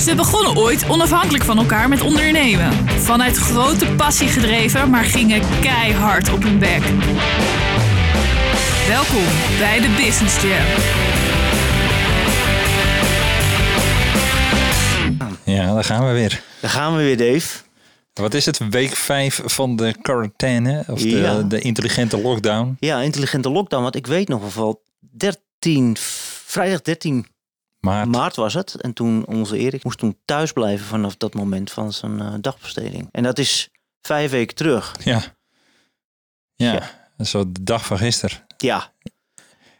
Ze begonnen ooit onafhankelijk van elkaar met ondernemen. Vanuit grote passie gedreven, maar gingen keihard op hun bek. Welkom bij de Business Jam. Ja, daar gaan we weer. Daar gaan we weer, Dave. Wat is het? Week 5 van de quarantaine? Of de, Ja. de intelligente lockdown? Ja, intelligente lockdown. Want ik weet nog wel, 13, vrijdag 13 Maar maart was het. En toen onze Erik moest toen thuis blijven vanaf dat moment van zijn eh, dagbesteding. En dat is vijf weken terug. ja. Ja, Ja. zo de dag van gisteren. Ja,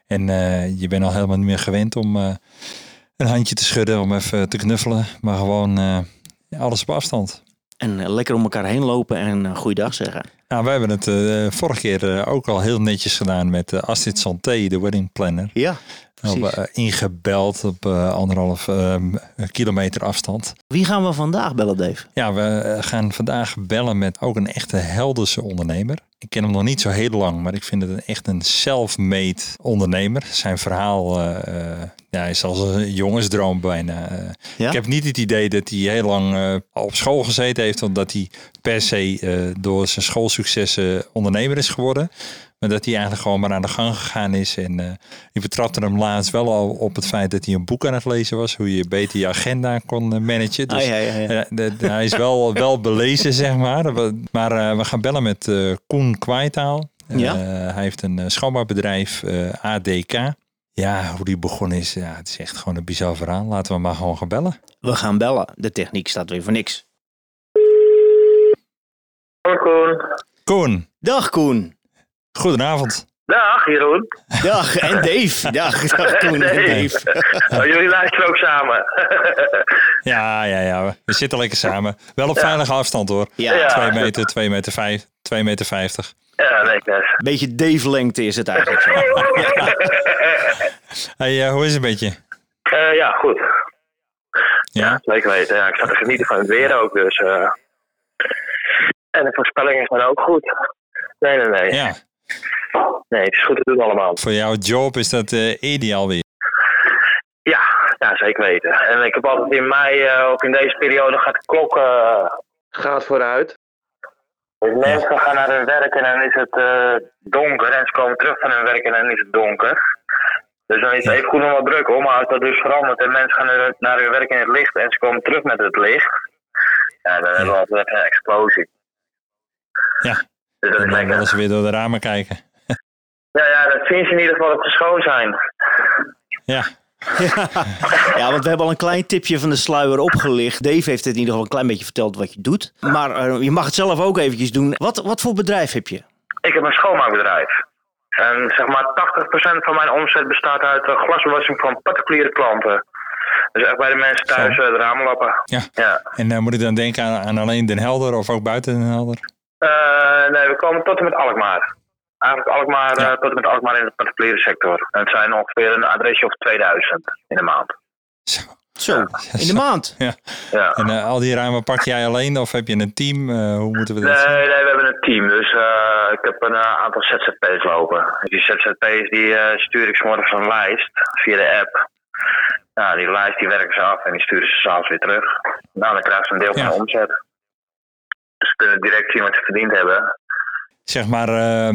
En eh, je bent al helemaal niet meer gewend om eh, een handje te schudden, om even te knuffelen. Maar gewoon alles op afstand. en lekker om elkaar heen lopen en goeiedag zeggen. Nou, wij hebben het vorige keer ook al heel netjes gedaan met uh, Astrid Santé, de wedding planner. Ja, Op, precies. eh, ingebeld op eh, anderhalf ehm, kilometer afstand. Wie gaan we vandaag bellen, Dave? Ja, we eh, gaan vandaag bellen met ook een echte Helderse ondernemer. Ik ken hem nog niet zo heel lang, maar ik vind het een, echt een self-made ondernemer. Zijn verhaal ja, is als een jongensdroom bijna. Ja? Ik heb niet het idee dat hij heel lang op school gezeten heeft, omdat hij per se door zijn schoolsuccessen ondernemer is geworden. Maar dat hij eigenlijk gewoon maar aan de gang gegaan is. En eh, ik betrapte hem laatst wel al op het feit dat hij een boek aan het lezen was. Hoe je beter je agenda kon eh, managen. Dus Ah, ja, ja, ja. ja, de- de- hij is wel, wel belezen, zeg maar. We- Maar eh, we gaan bellen met eh, Koen Kwijtaal. Eh, Ja. hij heeft een eh, schoonmaakbedrijf, eh, ADK. Ja, hoe die begonnen is, ja, het is echt gewoon een bizar verhaal. Laten we maar gewoon gaan bellen. We gaan bellen. De techniek staat weer voor niks. Hoi Koen. Koen, Dag Koen. Goedenavond. Dag Jeroen. Dag. En Dave. Dag, dag Koen en. Dave. Oh, jullie luisteren ook samen. Ja, ja, ja, we- zitten lekker samen. Wel op veilige afstand hoor. Ja, Ja. Twee meter, twee meter vijf, twee meter vijftig. ja, netjes. een beetje Dave-lengte is het eigenlijk zo. Hey, eh, hoe is het met je? Eh, ja, goed. Ja? Weten. Ja, ik zat te genieten van het weer ook, dus... eh. En de voorspelling is dan ook goed. Nee, nee, nee. Ja. Nee, het is goed te doen allemaal. Voor jouw job is dat eh, ideaal weer. Ja, ja, zeker weten. En ik heb altijd in mei, eh, of in deze periode, gaat de klok eh, gaat vooruit. Dus mensen gaan naar hun werk en dan is het eh, donker. En ze komen terug van hun werk en dan is het donker. Dus dan is het even goed nog wat druk hoor. Maar als dat dus verandert en mensen gaan naar hun- werk in het licht en ze komen terug met het licht. Ja, dan hebben we altijd een explosie. Ja. Dus dat En dan willen ze weer door de ramen kijken. Ja, ja, dat zien ze in ieder geval dat ze schoon zijn. Ja, Ja, want we hebben al een klein tipje van de sluier opgelicht. Dave heeft het in ieder geval een klein beetje verteld wat je doet. Maar eh, je mag het zelf ook eventjes doen. Wat, wat voor bedrijf heb je? Ik heb een schoonmaakbedrijf. En zeg maar 80% van mijn omzet bestaat uit eh, glaswassing van particuliere klanten. Dus echt bij de mensen thuis eh, de ramen lappen. ja. Ja. En eh, moet ik dan denken aan, aan alleen Den Helder of ook buiten Den Helder? Eh, nee, we komen tot en met Alkmaar. Eigenlijk Alkmaar, Ja. eh, tot en met Alkmaar in de particuliere sector. En het zijn ongeveer een adresje of 2000 in de maand. Zo. Zo, in de maand. Ja. Ja. En eh, al die ramen pak jij alleen of heb je een team? Eh, hoe moeten we dat zien? Nee, nee, we hebben een team. Dus eh, ik heb een aantal ZZP's lopen. Die ZZP's die eh, stuur ik 's morgens een lijst via de app. Nou, die lijst die werken ze af en die sturen ze s'avonds weer terug. Nou, dan krijgen ze een deel van de omzet. Kunnen direct zien wat ze verdiend hebben. Zeg maar, eh,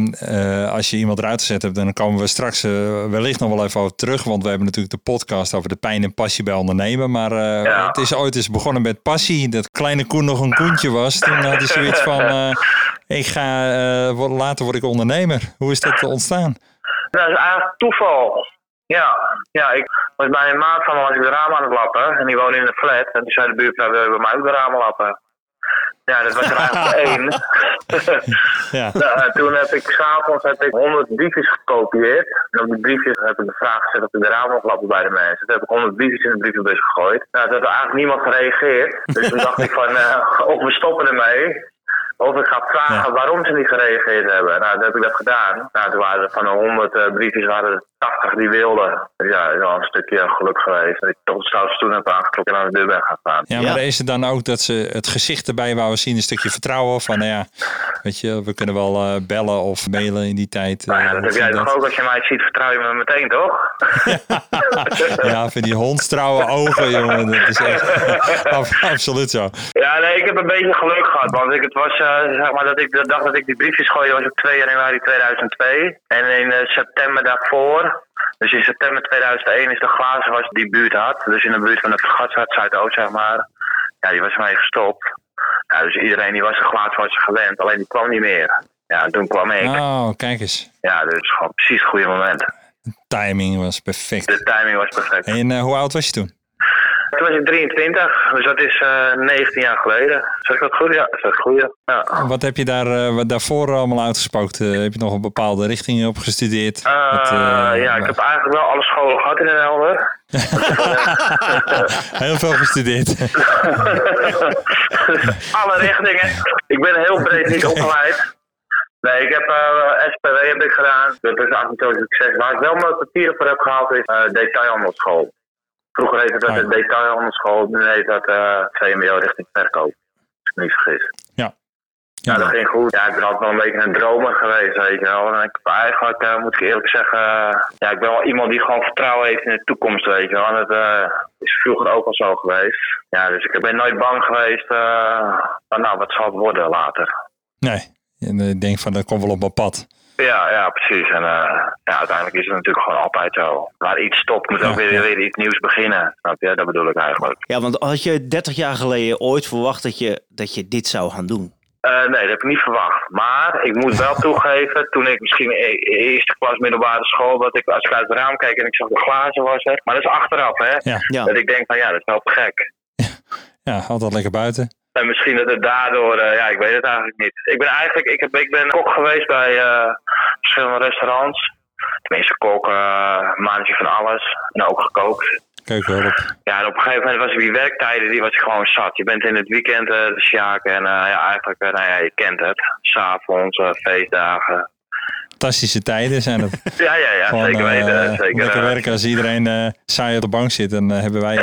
eh, als je iemand eruit gezet hebt, dan komen we straks eh, wellicht nog wel even over terug. Want we hebben natuurlijk de podcast over de pijn en passie bij ondernemen. Maar eh, Ja. het is ooit eens begonnen met passie. Dat kleine Koen nog een koentje was. Toen had hij zoiets van, eh, ik ga, eh, later word ik ondernemer. Hoe is dat ontstaan? Dat is eigenlijk toeval. Ja, ja ik was bij een maat van me was ik de ramen aan het lappen. En die woonde in een flat. En toen zei de buurvrouw, wil je bij mij ook de ramen lappen? Ja, dat was er eigenlijk één. Ja, Nou, en toen heb ik s'avonds heb ik 100 briefjes gekopieerd. En op die briefjes heb ik de vraag gezet of ik de ramen mocht lappen bij de mensen. Toen heb ik 100 briefjes in de brievenbus gegooid. Nou, toen had er eigenlijk niemand gereageerd. Dus toen dacht ik van, eh, of we stoppen ermee. Of ik ga vragen waarom ze niet gereageerd hebben. Nou, toen heb ik dat gedaan. Nou, toen waren er van de 100 uh, briefjes waren er 80 die wilden. Dus ja, dat is wel een stukje geluk geweest. Dat ik toch zelfs toen heb aangetrokken en aan de deur ben gaan staan. Ja, maar is het dan ook dat ze het gezicht erbij wouden zien, een stukje vertrouwen van, nou ja, weet je, we kunnen wel uh, bellen of mailen in die tijd. Nou ja, dat heb jij toch ook als je mij ziet, vertrouw je me meteen, toch? ja, voor die hondstrouwe ogen, jongen, dat is echt absoluut zo. Ja, nee, ik heb een beetje geluk gehad, want ik, het was, zeg maar, dat ik de dag dat ik die briefjes gooide was op 2 januari 2002. En in uh, september daarvoor dus in september 2001 is de glazenwas die buurt had. Dus in de buurt van het Gatshart Zuidoost, zeg maar. Ja, die was mee gestopt. Ja, dus iedereen die was een glazenwasser gewend, alleen die kwam niet meer. Ja, en toen kwam ik. Oh, kijk eens. Ja, dus gewoon precies het goede moment. De timing was perfect. De timing was perfect. En uh, hoe oud was je toen? Toen was ik 23, dus dat is uh, 19 jaar geleden. Zeg ik dat goed? Ja, dat is goed. Ja. Wat heb je daar uh, daarvoor allemaal uitgespookt? Uh, heb je nog een bepaalde richting op gestudeerd? Ja, ik heb eigenlijk wel alle scholen gehad in Den Helder. heel veel gestudeerd. alle richtingen. Ik ben heel breed niet opgeleid. Nee, ik heb uh, SPW heb ik gedaan. Dat is een succes. Waar ik wel mijn papieren voor heb gehaald is uh, detailhandelschool. Vroeger heette dat de detailhandelschool, nu heet dat VMBO richting verkoop. Als ik me niet vergis. Ja. Ja, nou, dat ging goed. Ja, ik ben altijd wel een beetje een dromer geweest, weet je wel. En ik, eigenlijk uh, moet ik eerlijk zeggen, uh, ja, ik ben wel iemand die gewoon vertrouwen heeft in de toekomst, weet je wel. En dat uh, is vroeger ook al zo geweest. Ja, dus ik ben nooit bang geweest van, nou, wat zal het worden later. Nee, ik denk van, dat komt wel op mijn pad. Ja, ja, precies. En uh, ja, uiteindelijk is het natuurlijk gewoon altijd zo. Waar iets stopt, moet ook weer, weer iets nieuws beginnen. Snap je? Dat bedoel ik eigenlijk. Ja, want had je 30 jaar geleden ooit verwacht dat je, dat je dit zou gaan doen? Uh, nee, dat heb ik niet verwacht. Maar ik moet wel toegeven, toen ik misschien e eerste klas middelbare school, dat ik als ik uit het raam keek en ik zag de glazen was er. Maar dat is achteraf, hè? Ja. Ja. Dat ik denk van ja, dat is wel te gek. Ja, altijd lekker buiten. En misschien dat het daardoor, uh, ja, ik weet het eigenlijk niet. Ik ben eigenlijk, ik, heb, ik ben kok geweest bij uh, verschillende restaurants. Tenminste, kok, uh, manager van alles. En ook gekookt. Keukenhulp. Ja, en op een gegeven moment was ik die werktijden, die was ik gewoon zat. Je bent in het weekend de sjaken en ja, eigenlijk, nou ja, je kent het. S'avonds, feestdagen. Fantastische tijden zijn het. ja, ja, ja, Gewoon, zeker weten. zeker, lekker werken. Als iedereen saai op de bank zit, dan hebben wij,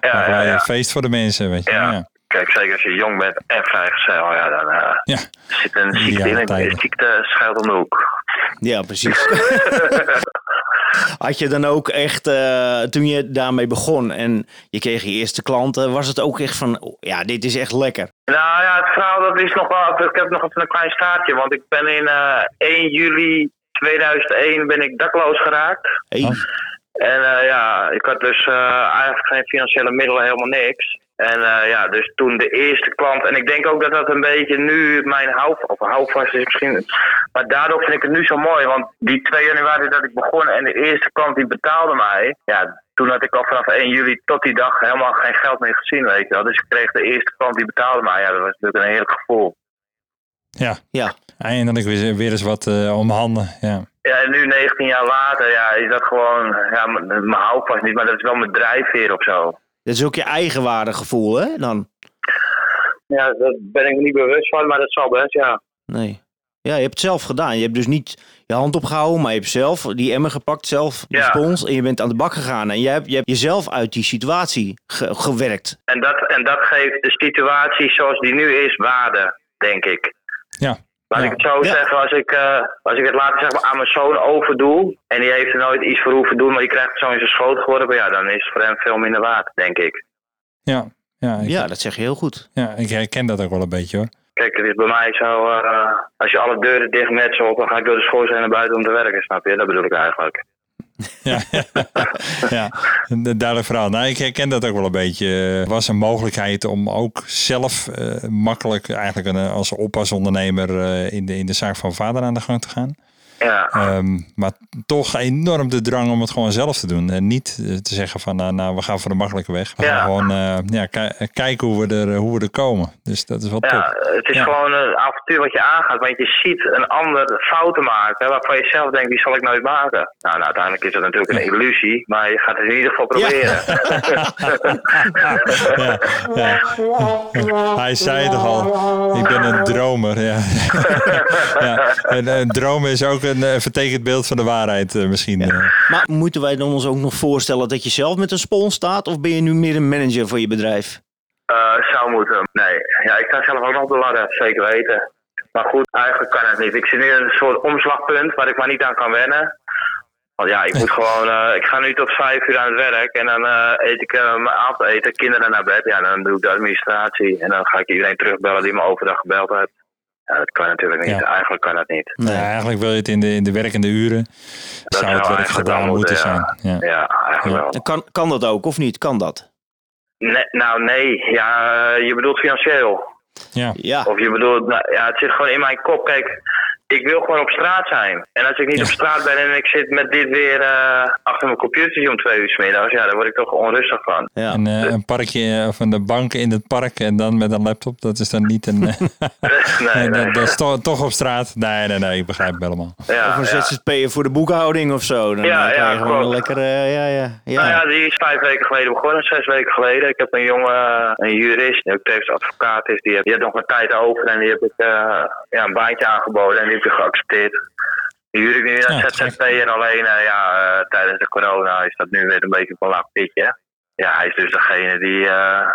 ja, wij een feest voor de mensen. Weet je? Ja. Kijk, zeker als je jong bent en vrijgezel, ja, dan uh, ja. zit een ziekte in. Een ziekte schuilt om de hoek. Ja, precies. Had je dan ook echt, uh, toen je daarmee begon en je kreeg je eerste klanten, was het ook echt van, oh, ja, dit is echt lekker? Nou ja, het verhaal dat is nog wel, ik heb nog even een klein staartje, want ik ben in uh, 1 juli 2001 ben ik dakloos geraakt. Hey. En uh, ja, ik had dus eigenlijk geen financiële middelen, helemaal niks. En uh, ja, dus toen de eerste klant, en ik denk ook dat dat een beetje nu mijn houvast, of houvast is misschien, maar daardoor vind ik het nu zo mooi, want die 2 januari dat ik begon en de eerste klant die betaalde mij, ja, toen had ik al vanaf 1 juli tot die dag helemaal geen geld meer gezien, weet je wel. Dus ik kreeg de eerste klant die betaalde mij, ja, dat was natuurlijk een heerlijk gevoel. Ja, ja. eindelijk weer, weer eens wat uh, om handen, ja. Ja, en nu 19 jaar later, ja, is dat gewoon, ja, mijn houvast niet, maar dat is wel mijn drijfveer of zo. Dat is ook je eigenwaardegevoel, hè, dan? Ja, daar ben ik me niet bewust van, maar dat zal best, ja. Nee. Ja, je hebt het zelf gedaan. Je hebt dus niet je hand opgehouden, maar je hebt zelf die emmer gepakt, zelf de Ja. spons. En je bent aan de bak gegaan. En je hebt, je hebt jezelf uit die situatie ge- gewerkt. En dat, en dat geeft de situatie zoals die nu is waarde, denk ik. Ja. Laat Ja. ik het zo Ja. zeggen, als ik, eh, als ik het later zeg maar, aan mijn zoon overdoe... en die heeft er nooit iets voor hoeven doen... maar die krijgt het zo in zijn schoot geworpen... ja, dan is het voor hem veel minder waard, denk ik. Ja, ja, ik, Ja, dat zeg je heel goed. ja, ik herken dat ook wel een beetje hoor. Kijk, het is bij mij zo... eh, als je alle deuren dicht metselt... dan ga ik door de schoorsteen naar buiten om te werken, snap je? Dat bedoel ik eigenlijk. Ja, ja, een duidelijk verhaal. Nou, ik herken dat ook wel een beetje. Er was een mogelijkheid om ook zelf eh, makkelijk eigenlijk een, als oppasondernemer eh, in, de, in de zaak van vader aan de gang te gaan. Ja. Ehm, maar toch enorm de drang om het gewoon zelf te doen. En niet eh, te zeggen van nou, nou we gaan voor de makkelijke weg. We Ja. gaan gewoon eh, ja, ki- kijken hoe we, er, hoe we er komen. Dus dat is wel Ja, top. het is Ja. gewoon een avontuur wat je aangaat. Want je ziet een ander fouten maken waarvan je zelf denkt, die zal ik nooit maken. Nou, nou uiteindelijk is dat natuurlijk een illusie, maar je gaat het in ieder geval proberen. Hij zei toch al, ik ben een dromer. Ja. ja. En, een droom is ook een eh, vertekend beeld van de waarheid eh, misschien. eh. Maar moeten wij dan ons ook nog voorstellen dat je zelf met een spons staat? Of ben je nu meer een manager voor je bedrijf? Eh, zou moeten. Nee, ja, ik sta zelf ook nog op de ladder, zeker weten. Maar goed, eigenlijk kan het niet. Ik zit nu in een soort omslagpunt waar ik maar niet aan kan wennen. Want ja, ik moet gewoon, eh, ik ga nu tot vijf uur aan het werk en dan eh, eet ik eh, mijn avondeten, kinderen naar bed. Ja, dan doe ik de administratie en dan ga ik iedereen terugbellen die me overdag gebeld heeft. Ja, dat kan natuurlijk niet. Ja. Eigenlijk kan dat niet. Nou, eigenlijk wil je het in de, in de werkende uren. zou het zou werk gedaan moeten zijn. Ja. Ja, eigenlijk Ja. wel. Kan, kan dat ook of niet? Kan dat? Nee, nou nee, ja, eh, je bedoelt financieel. Ja. Ja. Of je bedoelt, nou, ja, het zit gewoon in mijn kop. Kijk, ik wil gewoon op straat zijn. En als ik niet Ja. op straat ben en ik zit met dit weer eh, achter mijn computertje om twee uur 's middags, ja, daar word ik toch onrustig van. ja. En eh, een parkje eh, of een bank in het park en dan met een laptop, dat is dan niet een. nee, nee. dat, dat is to- toch op straat. Nee, nee, nee, ik begrijp het helemaal. Ja, Of een ja. ZZP'er voor de boekhouding of zo. Dan Ja, kan ja, je gewoon lekker... eh, ja, ja, ja. Nou ja, die is vijf weken geleden begonnen, zes weken geleden. Ik heb een jongen, een jurist, die ook tevens advocaat is, die heeft, die heeft nog wat tijd over en die heb ik eh, ja, een baantje aangeboden en heb ik geaccepteerd. Die huur ik nu ZZP en alleen eh, ja, eh, tijdens de corona is dat nu weer een beetje een laag pitje. Ja, hij is dus degene die, eh,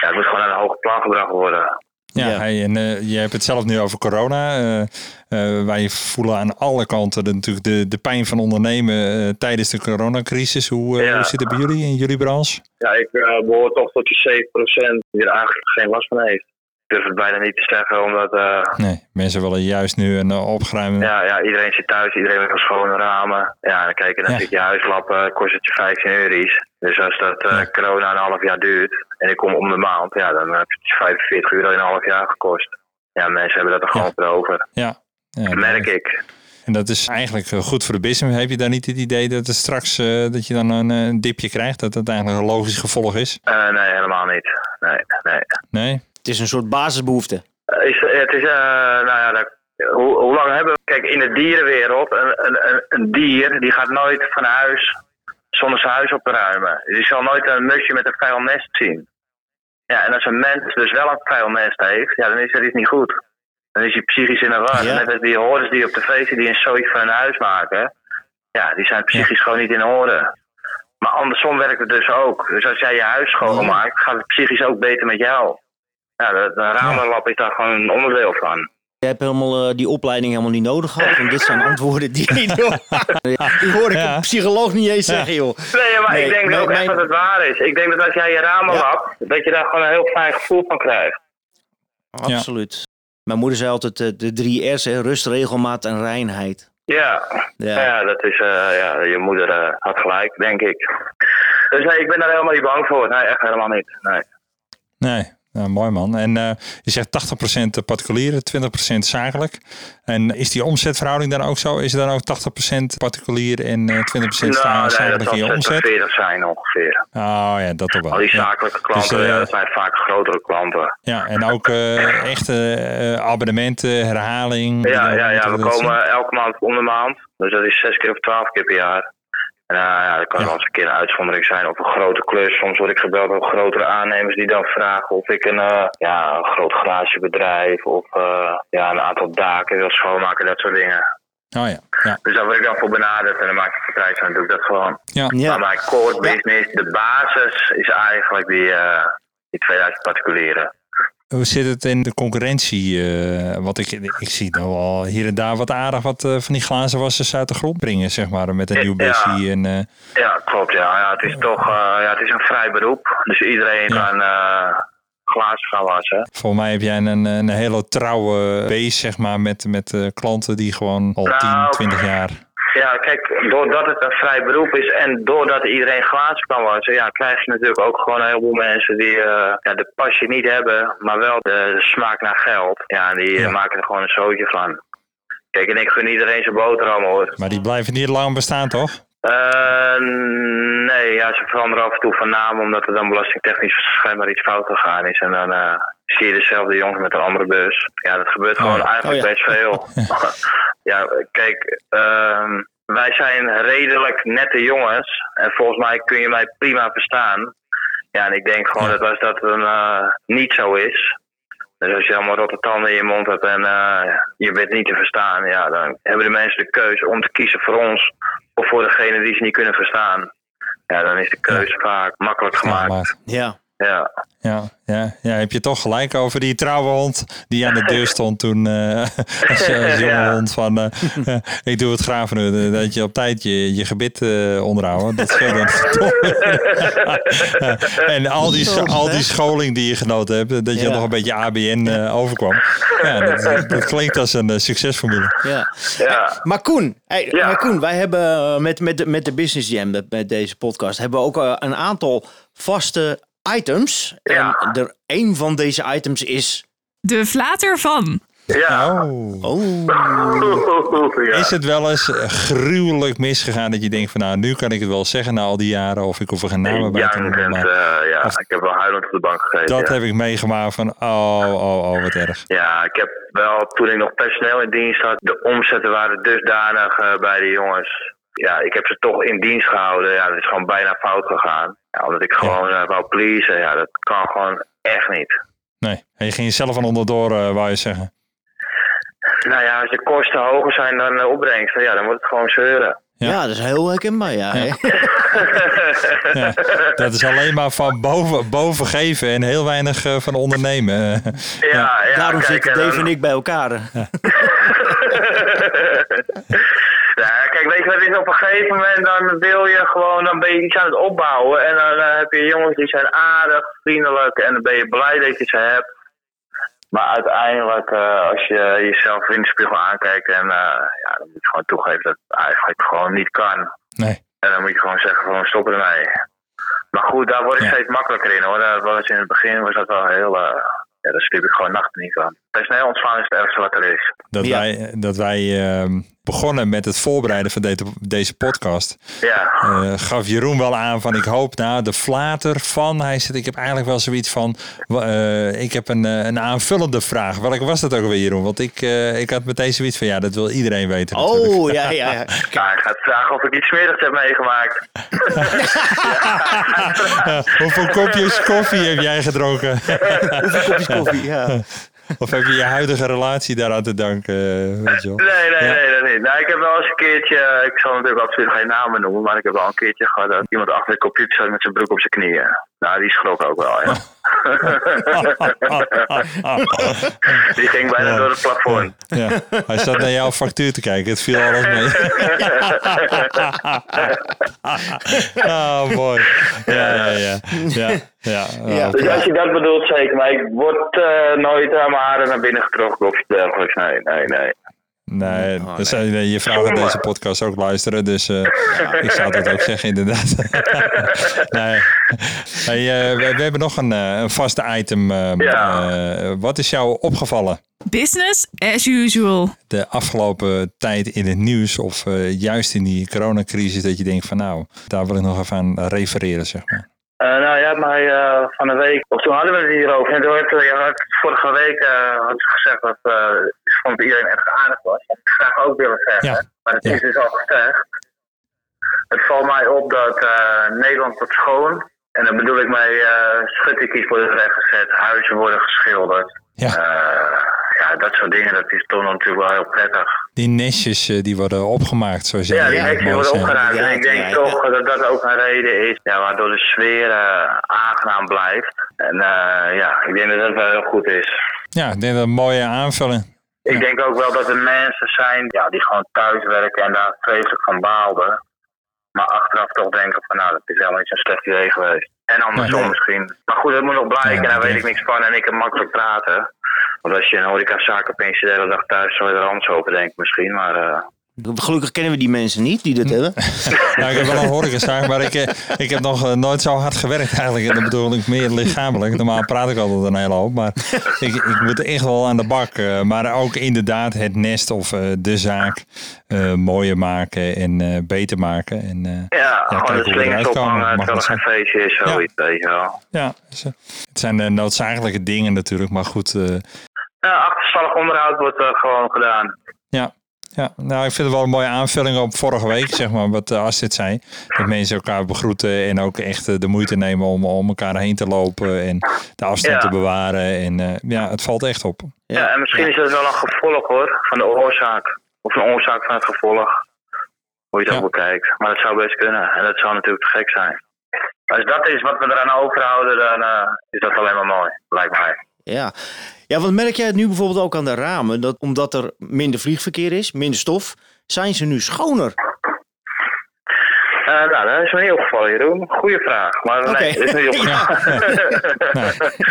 ja, het moet gewoon aan een hoger plan gebracht worden. Ja, en je hebt het zelf nu over corona. eh, eh, wij voelen aan alle kanten de, natuurlijk de, de pijn van ondernemen tijdens de coronacrisis. Hoe, Ja. hoe zit het bij jullie in jullie branche? Ja, ik eh, behoor toch tot die 7% die er eigenlijk geen last van heeft. Ik durf het bijna niet te zeggen, omdat eh, Nee, mensen willen juist nu een uh, opgeruimd. Ja, ja, iedereen zit thuis, iedereen wil schone ramen. Ja, dan kijk je, Ja. zit je huislappen, kost het je 15 euro's. Dus als dat eh, Ja. corona een half jaar duurt en ik kom om de maand, ja, dan heb je 45 euro in een half jaar gekost. Ja, mensen hebben dat er gewoon voor over. Ja. Dat merk ik. En dat is eigenlijk eh, goed voor de business. Heb je daar niet het idee dat het straks eh, dat je dan een, eh, een dipje krijgt? Dat dat eigenlijk een logisch gevolg is? Eh, nee, helemaal niet. Nee, nee. Nee? Het is een soort basisbehoefte. Eh, Is, het is, eh, nou ja, dat, hoe, hoe lang hebben we... Kijk, in de dierenwereld, een, een, een, dier die gaat nooit van huis zonder zijn huis op te ruimen. Die zal nooit een musje met een vuil nest zien. Ja, en als een mens dus wel een vuil nest heeft, ja, dan is er iets niet goed. Dan is hij psychisch in de war. Ja. Net als die hordes die op tv zien die een zootje van een huis maken. Ja, die zijn psychisch gewoon niet in orde. Maar andersom werkt het dus ook. Dus als jij je huis schoonmaakt, gaat het psychisch ook beter met jou. Ja, de, de ramenlap is daar gewoon een onderdeel van. Je hebt helemaal eh, die opleiding helemaal niet nodig gehad. Want dit zijn antwoorden die, die hoor ik Ja. een psycholoog niet eens zeggen, joh. Nee, maar Nee, ik denk mijn- ook echt dat het waar is. Ik denk dat als jij je ramen Ja. lapt, dat je daar gewoon een heel fijn gevoel van krijgt. Absoluut. Mijn moeder zei altijd eh, de drie R's, hè, rust, regelmaat en reinheid. Ja, Ja. ja. dat is, eh, ja, je moeder had gelijk, denk ik. Dus nee, ik ben daar helemaal niet bang voor. Nee, echt helemaal niet. Nee. Nee. Nou, mooi man. En eh, je zegt 80% particulieren, 20% zakelijk. En is die omzetverhouding dan ook zo? Is er dan ook 80% particulier en eh 20% sta- Nou, nee, dat zakelijk in je omzet? 40 zijn ongeveer. Oh ja, dat toch wel. Al die Ja. zakelijke klanten, Dus, eh, ja, dat zijn vaak grotere klanten. Ja, en ook eh, echte eh, abonnementen, herhaling. Ja, ja, ja, dat- we dat- komen elke maand om de maand. Dus dat is zes keer of twaalf keer per jaar. En uh, ja, dat kan Ja. wel eens een keer een uitzondering zijn op een grote klus. Soms word ik gebeld door grotere aannemers die dan vragen of ik een, eh, ja, een groot garagebedrijf of eh, ja, een aantal daken wil schoonmaken, dat soort dingen. Oh ja, ja. Dus daar word ik dan voor benaderd en dan maak ik de prijs en doe ik dat gewoon. ja. Ja. Maar mijn core business, de basis, is eigenlijk die, eh die 2000 particulieren. Hoe zit het in de concurrentie? eh wat ik, ik zie nou al hier en daar wat aardig wat eh, van die glazen wassers uit de grond brengen, zeg maar, met een nieuw Ja. busje. En, eh, Ja, klopt. Ja. Ja, het is toch ja, het is een vrij beroep. Dus iedereen Ja. kan glazen gaan wassen. volgens mij heb jij een, een hele trouwe base, zeg maar, met, met klanten die gewoon al Nou, 10, 20 jaar. Ja, kijk, doordat het een vrij beroep is en doordat iedereen glazen kan wassen, ja, krijg je natuurlijk ook gewoon een heleboel mensen die eh, ja, de passie niet hebben, maar wel de, smaak naar geld. Ja, en die eh, Ja. maken er gewoon een zootje van. Kijk, en ik gun iedereen zijn boterham hoor. Maar die blijven niet lang bestaan, toch? Eh, nee, ja, ze veranderen af en toe van naam omdat er dan belastingtechnisch schijnbaar iets fout gegaan is. En dan zie je dezelfde jongen met een andere bus. Ja, dat gebeurt gewoon Oh. eigenlijk Oh, ja. best veel. ja, kijk, ehm, wij zijn redelijk nette jongens. En volgens mij kun je mij prima verstaan. Ja, en ik denk gewoon Ja. dat als dat een, eh, niet zo is. Dus als je allemaal rotte tanden in je mond hebt en eh, je bent niet te verstaan, ja, dan hebben de mensen de keuze om te kiezen voor ons of voor degene die ze niet kunnen verstaan. Ja, dan is de keuze vaak makkelijk gemaakt. Ja. Ja, Ja, ja, ja, heb je toch gelijk over die trouwe hond die aan de deur stond toen eh als, als jonge Ja. hond van eh, eh, ik doe het graag voor u, dat je op tijd je, je gebit eh onderhouden. Dat scheelt dan toch. en al die, al die scholing die je genoten hebt, dat je Ja. nog een beetje ABN eh, overkwam. Ja, dat, dat klinkt als een eh, succesformule. ja. ja. Maar Koen, hey, Ja. maar Koen, wij hebben eh, met, met, de- met de Business Jam, met, met deze podcast, hebben we ook eh, een aantal vaste items. Ja. En er, een van deze items is... De flater van. ja. Oh. Oh, ja. Is het wel eens eh, gruwelijk misgegaan dat je denkt van nou, nu kan ik het wel zeggen na al die jaren of ik hoef er geen namen bij te noemen. Maar eh, ja. Of- Ik heb wel huilend op de bank gegeten. dat ja. heb ik meegemaakt van oh, oh, oh, wat erg. Ja, ik heb wel, toen ik nog personeel in dienst had, de omzetten waren dusdanig eh, bij de jongens. Ja, ik heb ze toch in dienst gehouden. Ja, dat is gewoon bijna fout gegaan. Ja, omdat ik gewoon eh, wou pleasen. Ja, dat kan gewoon echt niet. Nee, en je ging jezelf van onderdoor, eh wou je zeggen. Nou ja, als de kosten hoger zijn dan de opbrengsten, ja, dan wordt het gewoon zeuren. Ja. ja. dat is heel herkenbaar, ja. Ja, dat is alleen maar van boven, boven geven en heel weinig eh, van ondernemen. Ja, ja, Daarom kijk, zitten en dan- Dave en ik bij elkaar. weet het is? Op een gegeven moment dan wil je gewoon, dan ben je iets aan het opbouwen. En dan eh, heb je jongens die zijn aardig, vriendelijk en dan ben je blij dat je ze hebt. Maar uiteindelijk, eh, als je jezelf in de spiegel aankijkt, en, eh, ja, dan moet je gewoon toegeven dat het eigenlijk gewoon niet kan. Nee, En dan moet je gewoon zeggen, gewoon stop ermee. Maar goed, daar word ik Ja. steeds makkelijker in hoor. Dat was in het begin was dat wel heel, ja, daar sliep ik gewoon nachten niet van. Personeel ontslaan is het ergste wat er is. dat Ja. wij, dat wij ehm, begonnen met het voorbereiden van deze, deze podcast. Ja. eh, gaf Jeroen wel aan van ik hoop nou de flater van. Hij zegt ik heb eigenlijk wel zoiets van eh, ik heb een, eh, een aanvullende vraag. Welke was dat ook alweer Jeroen? Want ik, eh, ik had meteen zoiets van ja dat wil iedereen weten. natuurlijk. Oh, ja, ja. ja. Ja, hij gaat vragen of ik iets smerigs heb meegemaakt. Hoeveel kopjes koffie heb jij gedronken? Hoeveel kopjes koffie, ja. Of heb je je huidige relatie daaraan te danken? eh, Weet je wel? Nee, nee, Ja. nee, dat niet. Nou, ik heb wel eens een keertje, ik zal natuurlijk absoluut geen namen noemen, maar ik heb wel een keertje gehad dat iemand achter de computer zat met zijn broek op zijn knieën. Nou, die schrok ook wel, ja. Die ging bijna Ja. door het plafond. Ja, hij zat naar jouw factuur te kijken. Het viel alles mee. Ah, mooi. Ja, ja, ja. Ja, ja. Ja. Oh, Dus als je dat bedoelt, zeker. Maar ik word eh, nooit aan mijn haren naar binnen getrokken of iets dergelijks. Nee, nee, nee. Nee, Oh, dus, eh, je vrouw gaat deze podcast ook luisteren, dus eh, ik zou dat ook zeggen, inderdaad. nee. Hey, eh, we, we hebben nog een, eh, een vaste item. eh, Ja. eh, wat is jou opgevallen Business as usual. de afgelopen tijd in het nieuws of eh, juist in die coronacrisis dat je denkt van nou, daar wil ik nog even aan refereren, zeg maar. Eh, nou, had mij eh, van een week, of toen hadden we het hierover. En toen had, je had vorige week eh, had je gezegd dat ik vond iedereen echt aardig was. Dat ik graag ook willen zeggen. Ja. Maar het Ja. is dus al gezegd. Het valt mij op dat Nederland wordt schoon. En dan bedoel ik uh, schuttingkies worden rechtgezet, huizen worden geschilderd. Ja. Ja, dat soort dingen, dat is toch natuurlijk wel heel prettig. Die nestjes eh, die worden opgemaakt, zoals jij Ja, die mooi worden. Ja, en ik denk ja, ja. toch dat dat ook een reden is ja, waardoor de sfeer eh, aangenaam blijft. En eh, ja, ik denk dat dat wel heel goed is. Ja, ik denk dat een mooie aanvulling. Ik denk ook wel dat er mensen zijn ja, die gewoon thuiswerken en daar vreselijk van baalden. Maar achteraf toch denken van nou, dat is helemaal niet zo'n slecht idee geweest. En andersom Nee. misschien. Maar goed, dat moet nog blijken. Ja, en daar weet ik niks van en ik kan makkelijk praten. Want als je een horecazaak opeens de hele dag thuis zou je er anders over denken misschien. Maar eh, Gelukkig kennen we die mensen niet die dat hebben. Nou, ik heb wel een horecazaak, maar ik, eh, ik heb nog eh, nooit zo hard gewerkt eigenlijk. En dat bedoel ik meer lichamelijk. Normaal praat ik altijd een hele hoop. Maar ik, ik moet echt wel aan de bak. eh, maar ook inderdaad het nest of eh, de zaak eh, mooier maken en eh, beter maken. En, eh, Ja, gewoon de slingers ophangen terwijl er geen feestje is, zoiets, weet je wel. ja, eh, het zijn de noodzakelijke dingen natuurlijk. Maar goed, eh, Ja, achterstallig onderhoud wordt eh, gewoon gedaan. Ja. Ja, nou, ik vind het wel een mooie aanvulling op vorige week, zeg maar, wat uh, Astrid zei. Dat mensen elkaar begroeten en ook echt uh, de moeite nemen om om elkaar heen te lopen en de afstand Ja. te bewaren. En uh, ja, het valt echt op. Ja, en misschien is het wel een gevolg hoor, van de oorzaak. Of een oorzaak van het gevolg. Hoe je het Ja. ook bekijkt. Maar dat zou best kunnen. En dat zou natuurlijk te gek zijn. Als dat is wat we eraan overhouden, dan eh, is dat alleen maar mooi, lijkt mij. Ja. Ja, want merk jij het nu bijvoorbeeld ook aan de ramen? Dat omdat er minder vliegverkeer is, minder stof, zijn ze nu schoner? Eh, nou, dat is me niet opgevallen, Jeroen. Goeie vraag. Maar nee, dat is niet opgevallen.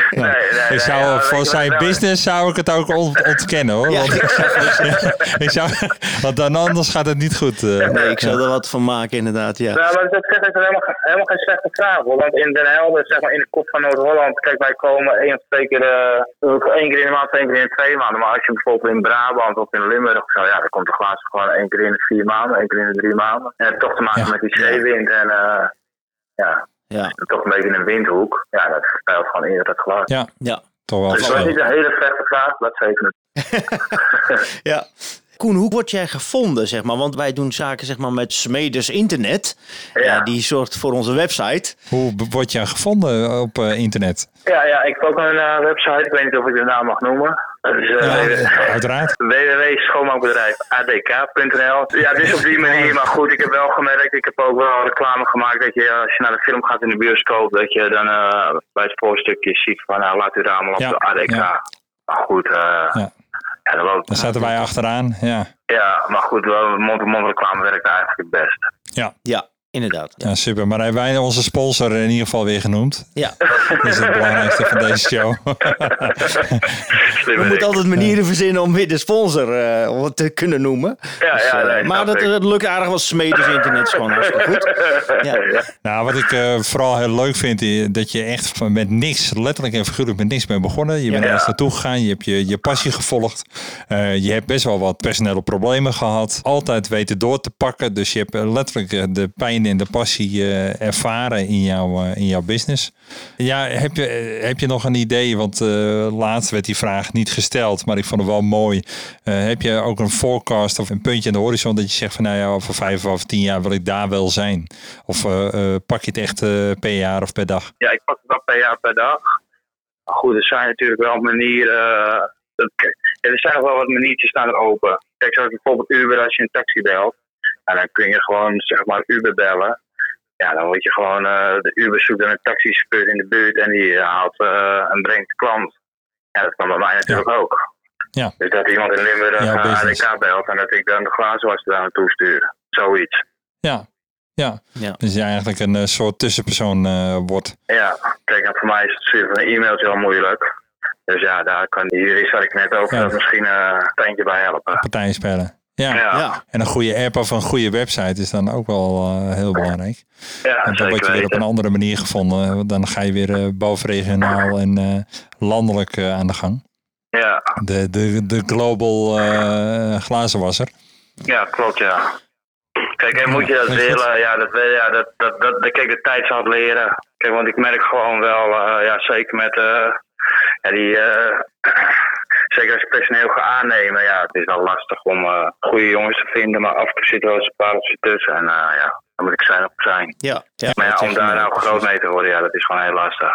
Nee, nee, nee, ik zou, nee, ja, voor zijn nou- business zou ik het ook ont- ontkennen hoor. Ja, Want, ik zou- ik zou, want dan anders gaat het niet goed. eh. nee, ik zou er wat van maken inderdaad, ja. Nou, maar dat zegt helemaal, helemaal geen slechte vraag. Hoor. Want in Den Helder, zeg maar in de kop van Noord-Holland, kijk, wij komen één of twee keer, eh, één keer in de maand, één keer in de twee maanden. Maar als je bijvoorbeeld in Brabant of in Limburg of zo, ja, dan komt de glazen gewoon één keer in de vier maanden, één keer in de drie maanden. En toch te maken Ja. met die zeewind en, eh, ja, Ja, toch een beetje in een windhoek. Ja, dat verspelt gewoon eerder het geluid. Ja, ja. toch wel. Dus dat is verschil. niet een hele slechte vraag, dat zeker niet. ja. Koen, hoe word jij gevonden, zeg maar? Want wij doen zaken zeg maar, met Smeders Internet. Ja. Ja. die zorgt voor onze website. Hoe word je gevonden op eh, internet? Ja, ja, ik heb ook een eh, website, ik weet niet of ik de naam mag noemen. Dat is eh, Ja, uiteraard. www.schoonmaakbedrijf.adk.nl Ja, dus op die manier. Maar goed, ik heb wel gemerkt, ik heb ook wel reclame gemaakt dat je als je naar de film gaat in de bioscoop, dat je dan eh, bij het voorstukje ziet van nou, laat uw ramen op Ja, de ADK. ja. Maar goed, eh Ja. dan Daar zaten wij achteraan. Ja, ja, maar goed, mond-to-mond reclame werkt eigenlijk het best. ja. Ja, inderdaad. Ja. ja super. Maar hebben wij onze sponsor in ieder geval weer genoemd. ja. Dat is het belangrijkste van deze show. We moeten altijd manieren verzinnen om weer de sponsor eh, te kunnen noemen. Ja, Dus, ja, eh, nee, maar dat, ik. dat lukt aardig, want Smeders Internet is gewoon hartstikke goed. Ja. Nou, wat ik eh, vooral heel leuk vind, is dat je echt van met niks, letterlijk en figuurlijk met niks bent begonnen. Je bent Ja. ergens naartoe gegaan, je hebt je, je passie gevolgd. Eh, je hebt best wel wat personele problemen gehad. Altijd weten door te pakken. Dus je hebt eh, letterlijk eh, de pijn en de passie eh, ervaren in, jouw eh, in jouw business. Ja, heb je, eh, heb je nog een idee? Want laatst werd die vraag niet gesteld, maar ik vond het wel mooi. Heb je ook een forecast of een puntje aan de horizon dat je zegt van nou ja, over vijf of tien jaar wil ik daar wel zijn? Of pak je het echt per jaar of per dag? Ja, ik pak het wel per jaar per dag. Goed, er zijn natuurlijk wel manieren. er zijn wel wat maniertjes staan er open. Kijk, zoals bijvoorbeeld Uber, als je een taxi belt. En dan kun je gewoon, zeg maar, Uber bellen. Ja, dan word je gewoon, eh, de Uber zoekt dan een taxichauffeur in de buurt en die eh, haalt eh, en brengt de klant. Ja, dat kan bij mij natuurlijk ook. Ja. Dus dat iemand in Limburg uh, business. ADK belt en dat ik dan de glazenwasser daar naartoe stuur. Zoiets. Ja, ja. Ja. Dus je eigenlijk een eh, soort tussenpersoon eh, wordt. Ja, kijk, en voor mij is het sturen van een e-mailtje wel moeilijk. Dus ja, daar kan die jurist waar ik net over Ja. had misschien eh, een tandje bij helpen. Partijen spelen. Ja. Ja, ja, Ja. En een goede app of een goede website is dan ook wel eh, heel belangrijk. En dan zeker word je weer op een andere manier gevonden. Want Dan ga je weer eh, bovenregionaal en eh, landelijk eh, aan de gang. Ja, De, de, de global eh, glazenwasser. ja, klopt ja. Kijk, en moet je dat Ja, willen, ja, dat, wil- ja dat, dat, dat, dat- kijk, de tijd zal het leren. Kijk, want ik merk gewoon wel, eh, ja, zeker met eh, ja, die, eh, zeker als je personeel gaat aannemen, ja, het is wel lastig om eh, goede jongens te vinden, maar af en toe zit er wel eens een pareltje tussen en eh, ja, dan moet ik zijn op zijn. Ja, ja. Maar ja, om daar nou groot mee te worden, ja, dat is gewoon heel lastig.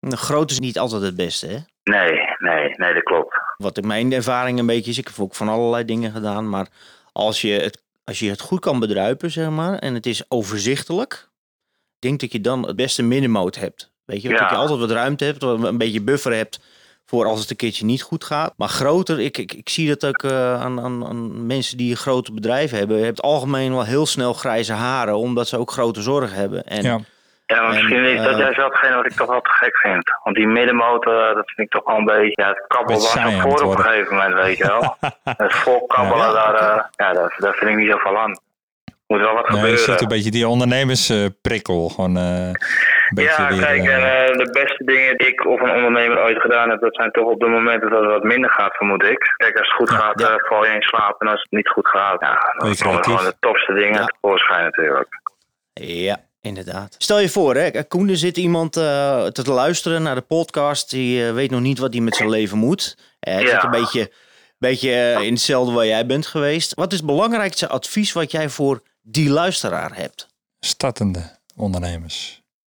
Groot is niet altijd het beste, hè? Nee, nee, nee, dat klopt. Wat in mijn ervaring een beetje is, ik heb ook van allerlei dingen gedaan, maar als je het, als je het goed kan bedruipen, zeg maar, en het is overzichtelijk, denk dat je dan het beste middenmoot hebt. Weet je, Ja. dat je altijd wat ruimte hebt, een beetje buffer hebt voor als het een keertje niet goed gaat. Maar groter, ik, ik, ik zie dat ook eh, aan, aan, aan mensen die grote bedrijven hebben, je hebt algemeen wel heel snel grijze haren, omdat ze ook grote zorgen hebben. En Ja. Ja, maar misschien En, is dat eh, juist wel hetgene wat ik toch wel te gek vind. Want die middenmotor, eh, dat vind ik toch wel een beetje... Ja, het kabbel Beetje was van voor op een gegeven moment, weet je wel. het vol kabbelen, Ja. daar, ja, daar, daar vind ik niet zoveel aan. Moet wel wat Nee, je gebeuren. ziet een beetje die ondernemersprikkel. gewoon eh, een Ja, weer, kijk, eh, en eh, de beste dingen die ik of een ondernemer ooit gedaan heb, dat zijn toch op de momenten dat het wat minder gaat, vermoed ik. Kijk, als het goed Ja. gaat, Ja. eh, val je in slaap. En als het niet goed gaat, ja, dan komen gewoon de topste dingen Ja. tevoorschijn natuurlijk. Ja, inderdaad. Stel je voor, hè, Koen, er zit iemand eh, te luisteren naar de podcast. Die eh, weet nog niet wat hij met zijn leven moet. Eh, hij Ja. zit een beetje, beetje eh, in hetzelfde waar jij bent geweest. Wat is het belangrijkste advies wat jij voor die luisteraar hebt? startende ondernemers.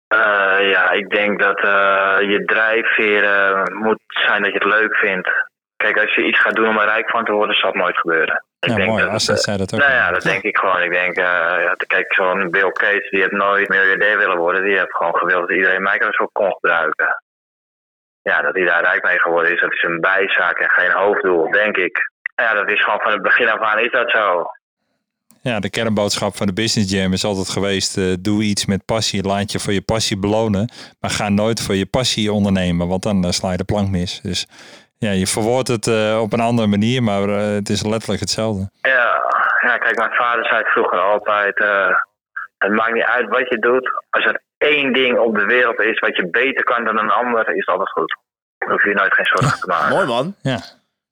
Eh, ja, ik denk dat eh, je drijfveer eh, moet zijn dat je het leuk vindt. Kijk, als je iets gaat doen om er rijk van te worden, zal het nooit gebeuren. Ik Ja, denk mooi. dat zei dat ook. Nou ja, dat denk ik gewoon. Ik denk, eh, ja, kijk, zo'n Bill Gates, die heeft nooit miljardair willen worden. Die heeft gewoon gewild dat iedereen Microsoft kon gebruiken. Ja, dat hij daar rijk mee geworden is, dat is een bijzaak en geen hoofddoel, denk ik. Ja, dat is gewoon van het begin af aan is dat zo. Ja, de kernboodschap van de Business Jam is altijd geweest: eh, doe iets met passie, laat je voor je passie belonen, maar ga nooit voor je passie ondernemen, want dan eh, sla je de plank mis. Dus ja, je verwoordt het eh, op een andere manier, maar het is letterlijk hetzelfde. Ja, ja, kijk, mijn vader zei het vroeger altijd: eh, het maakt niet uit wat je doet. Als er één ding op de wereld is wat je beter kan dan een ander, is het altijd goed. Dan hoef je nooit geen zorgen te maken. Mooi man. Ja,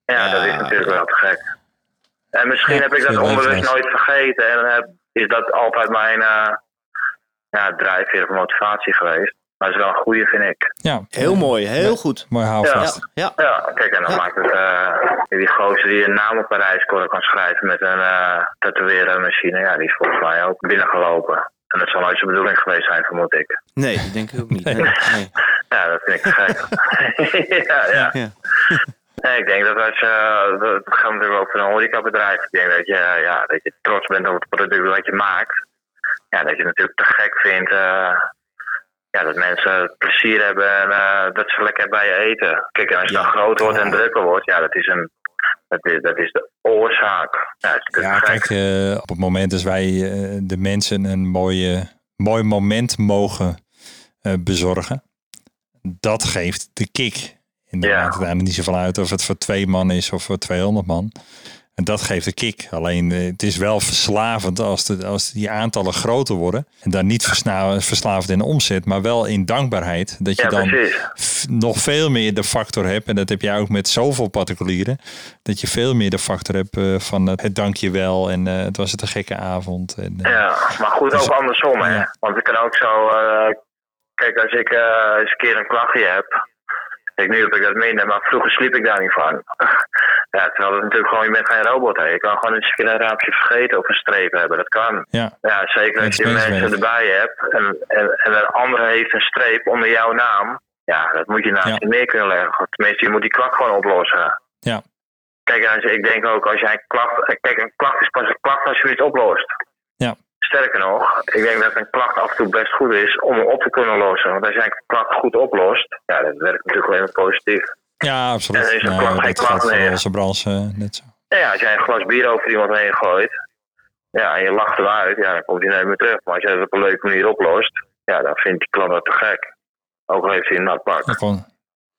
Ja, dat is natuurlijk wel te gek. En misschien Ja, heb ik dat onbewust nooit vergeten. En heb, is dat altijd mijn eh ja, drijfveer of motivatie geweest. Maar het is wel een goede, vind ik. ja Heel mooi, heel goed. mooi houvast. Ja, Ja, kijk, en dan Ja. maakt het eh, die gozer die een naam op een rijscore kan schrijven met een eh tatoeëren machine. Ja, die is volgens mij ook binnengelopen. En dat zal nooit zijn bedoeling geweest zijn, vermoed ik. nee, dat denk ik ook niet. Nee. Nee, nee. Ja, dat vind ik te gek. ja, ja. Nee, ik denk dat als je, dat gaat natuurlijk ook voor een horecabedrijf. Ik denk dat je, ja, dat je trots bent op het product wat je maakt. Ja, dat je het natuurlijk te gek vindt eh, ja, dat mensen plezier hebben en eh, dat ze lekker bij je eten. Kijk, en als je Ja. dan groot wordt en drukker wordt, ja, dat is, een, dat is, dat is de oorzaak. Ja, kijk, eh, op het moment dat wij eh, de mensen een mooie, mooi moment mogen eh, bezorgen, dat geeft de kick. En dan Ja. maakt het eigenlijk niet zoveel uit of het voor twee man is of voor 200 man. En dat geeft de kick. Alleen eh, het is wel verslavend als, de, als die aantallen groter worden. En dan niet versna- verslavend in omzet, maar wel in dankbaarheid. Dat je Ja, dan f- nog veel meer de factor hebt. En dat heb je ook met zoveel particulieren. Dat je veel meer de factor hebt eh, van het, het dankjewel. En eh, het was het een gekke avond. En, Ja, maar goed, Dus- ook andersom, hè. Ja. Want het kan ook zo... kijk, als ik eens een keer een klachtje heb... Kijk, nu heb ik dat minder, maar vroeger sliep ik daar niet van. ja, terwijl het natuurlijk gewoon, je bent geen robot, hè. Je kan gewoon eens een keer een raampje vergeten of een streep hebben. Dat kan. ja, Ja, zeker als je mensen erbij hebt en, en, en een andere heeft een streep onder jouw naam. Ja, dat moet je naast Ja. je neer kunnen leggen. Tenminste, je moet die klacht gewoon oplossen. Ja. Kijk, ik denk ook, als jij een klacht... Kijk, een klacht is pas een klacht als je het oplost. Sterker nog, ik denk dat een klacht af en toe best goed is om hem op te kunnen lossen. Want als jij een klacht goed oplost, ja, dat werkt natuurlijk alleen maar positief. ja, absoluut. En is een Nou, klap- geen voor meer. branche eh, net zo. Ja, als jij een glas bier over iemand heen gooit, ja, en je lacht hem uit, ja, dan komt hij nooit meer terug. Maar als jij het op een leuke manier oplost, ja, dan vindt die klant dat te gek. Ook al heeft hij een nat pak.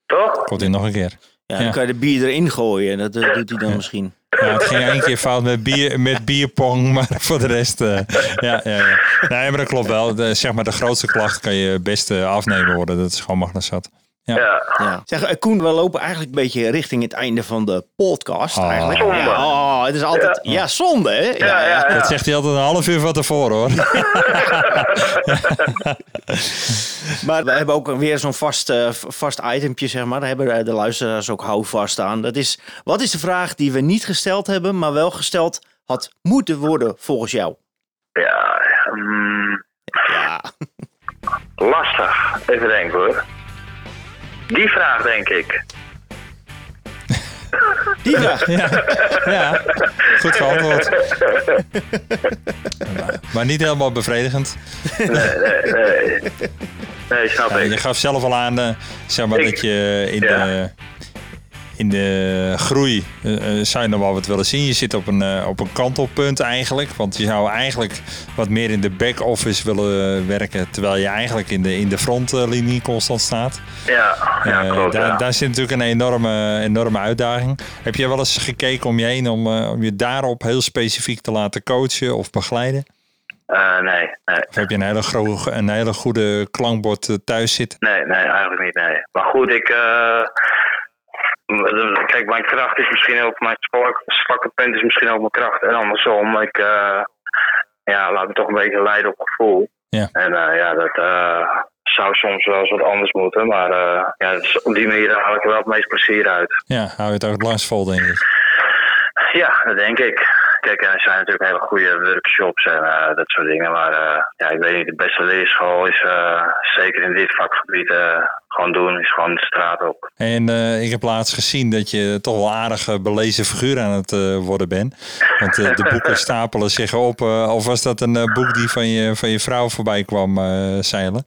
Toch? komt hij nog een keer. Ja, Ja. dan kan je de bier erin gooien. en Dat eh, doet hij dan misschien. Ja, het ging één keer fout met, bier, met bierpong, maar voor de rest... eh, ja, ja, ja. Nee, maar dat klopt wel. De, zeg maar, de grootste klacht kan je best eh, afnemen worden. Dat is gewoon magnezat. Ja. Ja. Ja. Zeg, eh, Koen, we lopen eigenlijk een beetje richting het einde van de podcast. Oh. Eigenlijk. Ja, oh, het is altijd... Ja, zonde, hè? Ja, Ja, ja, ja. Dat zegt hij altijd een half uur van tevoren, hoor. Maar we hebben ook weer zo'n vast, v- vast itempje, zeg maar. Daar hebben eh, de luisteraars ook houvast aan. Dat is, wat is de vraag die we niet gesteld hebben, maar wel gesteld had moeten worden volgens jou? Ja, mm, Ja, lastig. Even denken hoor. Die vraag denk ik. Die vraag. Ja, ja. goed geantwoord. Maar- Maar niet helemaal bevredigend. Nee, nee, nee. Nee, snap Ja, ik. je gaf zelf al aan, eh, zeg maar, Ik- dat je in, ja. de, in de groei uh, zou je nog wel wat willen zien. Je zit op een, uh, op een kantelpunt eigenlijk. Want je zou eigenlijk wat meer in de back-office willen werken. Terwijl je eigenlijk in de, in de frontlinie constant staat. Ja, ja klopt. Daar, ja. daar zit natuurlijk een enorme, enorme uitdaging. Heb je wel eens gekeken om je heen om, om je daarop heel specifiek te laten coachen of begeleiden? Uh, nee, nee. Of heb je een hele, groe, een hele goede klankbord thuis zitten? Nee, nee, eigenlijk niet, nee. Maar goed, ik... Uh, kijk, mijn kracht is misschien ook... Mijn zwakke punt is misschien ook mijn kracht. En andersom, ik uh, ja, laat me toch een beetje leiden op gevoel. Ja. En ja, dat zou soms wel eens wat anders moeten. Maar ja, dus op die manier haal ik er wel het meest plezier uit. Ja, hou je het ook het langst vol, denk ik. Ja, dat denk ik. Kijk, er zijn natuurlijk hele goede workshops en uh, dat soort dingen. Maar uh, ja, ik weet niet, de beste leerschool is uh, zeker in dit vakgebied gewoon doen, is gewoon de straat op. En ik heb laatst gezien dat je toch wel aardig belezen figuur aan het worden bent. Want de boeken stapelen zich op. of was dat een boek die van je, van je vrouw voorbij kwam zeilen?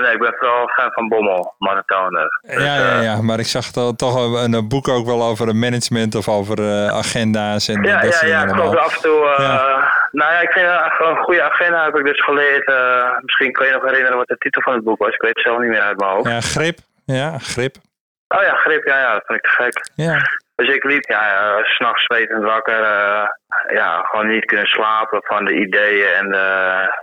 nee, ik ben vooral fan van Bommel, Maratoner. Dus, ja, ja, ja, maar ik zag toch een, een boek ook wel over management of over agenda's en ja, dat ja, soort ja, dingen. klopt. Af en toe, uh, ja. Nou ja, ik vind uh, een goede agenda heb ik dus geleerd. Uh, misschien kun je nog herinneren wat de titel van het boek was. Ik weet het zelf niet meer uit mijn hoofd. Ja, grip. Ja, grip. Oh ja, grip. Ja, ja, dat vind ik te gek. Ja. Dus ik liep, ja, ja s'nachts zwetend wakker. ja, gewoon niet kunnen slapen van de ideeën en de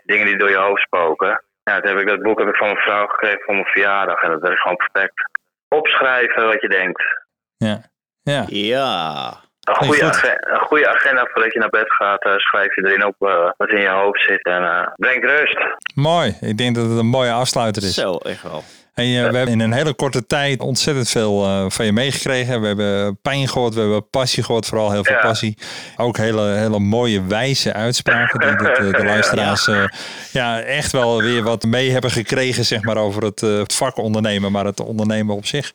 dingen die door je hoofd spoken. Ja, toen heb ik dat boek heb ik van mijn vrouw gekregen voor mijn verjaardag. En dat werkt gewoon perfect. Opschrijven wat je denkt. Ja. Ja. Ja. Een goede, agenda, een goede agenda voordat je naar bed gaat, uh, schrijf je erin op uh, wat in je hoofd zit en uh, brengt rust. Mooi, ik denk dat het een mooie afsluiter is. Zo, echt wel. En we hebben in een hele korte tijd ontzettend veel van je meegekregen. We hebben pijn gehoord, we hebben passie gehoord, vooral heel veel Ja. passie. Ook hele, hele mooie wijze uitspraken. Ik denk dat de, de luisteraars ja. ja. echt wel weer wat mee hebben gekregen zeg maar, over het vak ondernemen, maar het ondernemen op zich.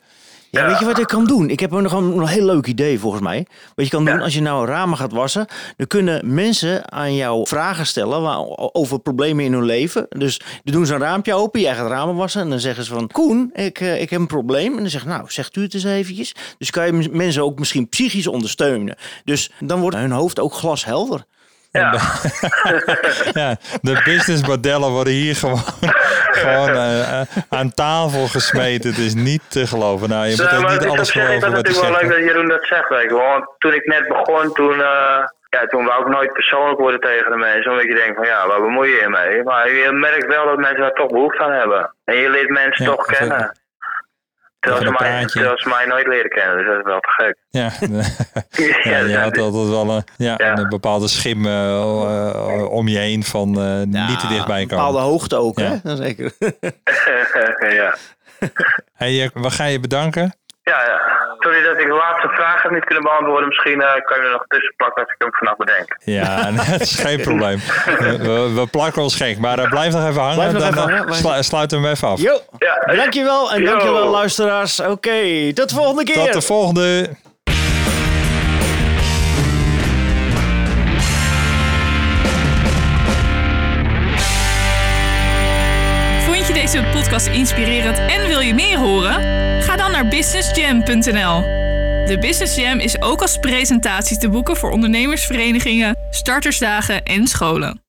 Ja, weet je wat je kan doen? Ik heb nog een, een heel leuk idee volgens mij. Wat je kan doen, als je nou ramen gaat wassen, dan kunnen mensen aan jou vragen stellen waar, over problemen in hun leven. Dus dan doen ze een raampje open, jij gaat ramen wassen en dan zeggen ze van, Koen, ik, uh, ik heb een probleem. En dan zeg je, nou, zegt u het eens eventjes. Dus kan je mensen ook misschien psychisch ondersteunen. Dus dan wordt hun hoofd ook glashelder. Ja. ja, de businessmodellen worden hier gewoon, gewoon uh, aan tafel gesmeten. Het is niet te geloven. Nou, je moet ook niet is alles is geloven dat wat hij natuurlijk wel leuk dat Jeroen dat zegt. Weet je. wel. Want toen ik net begon, toen, uh, ja, toen wou ik nooit persoonlijk worden tegen de mensen. Omdat je denkt van ja, waar bemoei je je mee? Maar je merkt wel dat mensen daar toch behoefte aan hebben. En je leert mensen Ja, toch kennen. Terwijl ze, mij, terwijl ze mij nooit leren kennen, dus dat is wel te gek. Ja, ja, je had altijd wel een, ja, Ja. een bepaalde schim uh, uh, om je heen van uh, niet te dichtbij Een bepaalde komen. hoogte ook, Ja. hè? Dat zeker. ja. Hey, eh, we gaan je bedanken. Ja, ja. Sorry dat ik de laatste vraag heb niet kunnen beantwoorden. Misschien eh, kan je er nog tussen plakken als ik hem vanaf bedenk. Ja, nee, dat is geen probleem. We, plakken ons gek, maar uh, blijf nog even hangen. Blijf nog dan even hangen, blijf- slu- sluiten we hem even af. Jo, Ja, dankjewel en Yo. dankjewel luisteraars. Oké, tot de volgende keer. Tot de volgende. Vond je deze podcast inspirerend en wil je meer horen? Businessjam.nl. De Business Jam is ook als presentatie te boeken voor ondernemersverenigingen, startersdagen en scholen.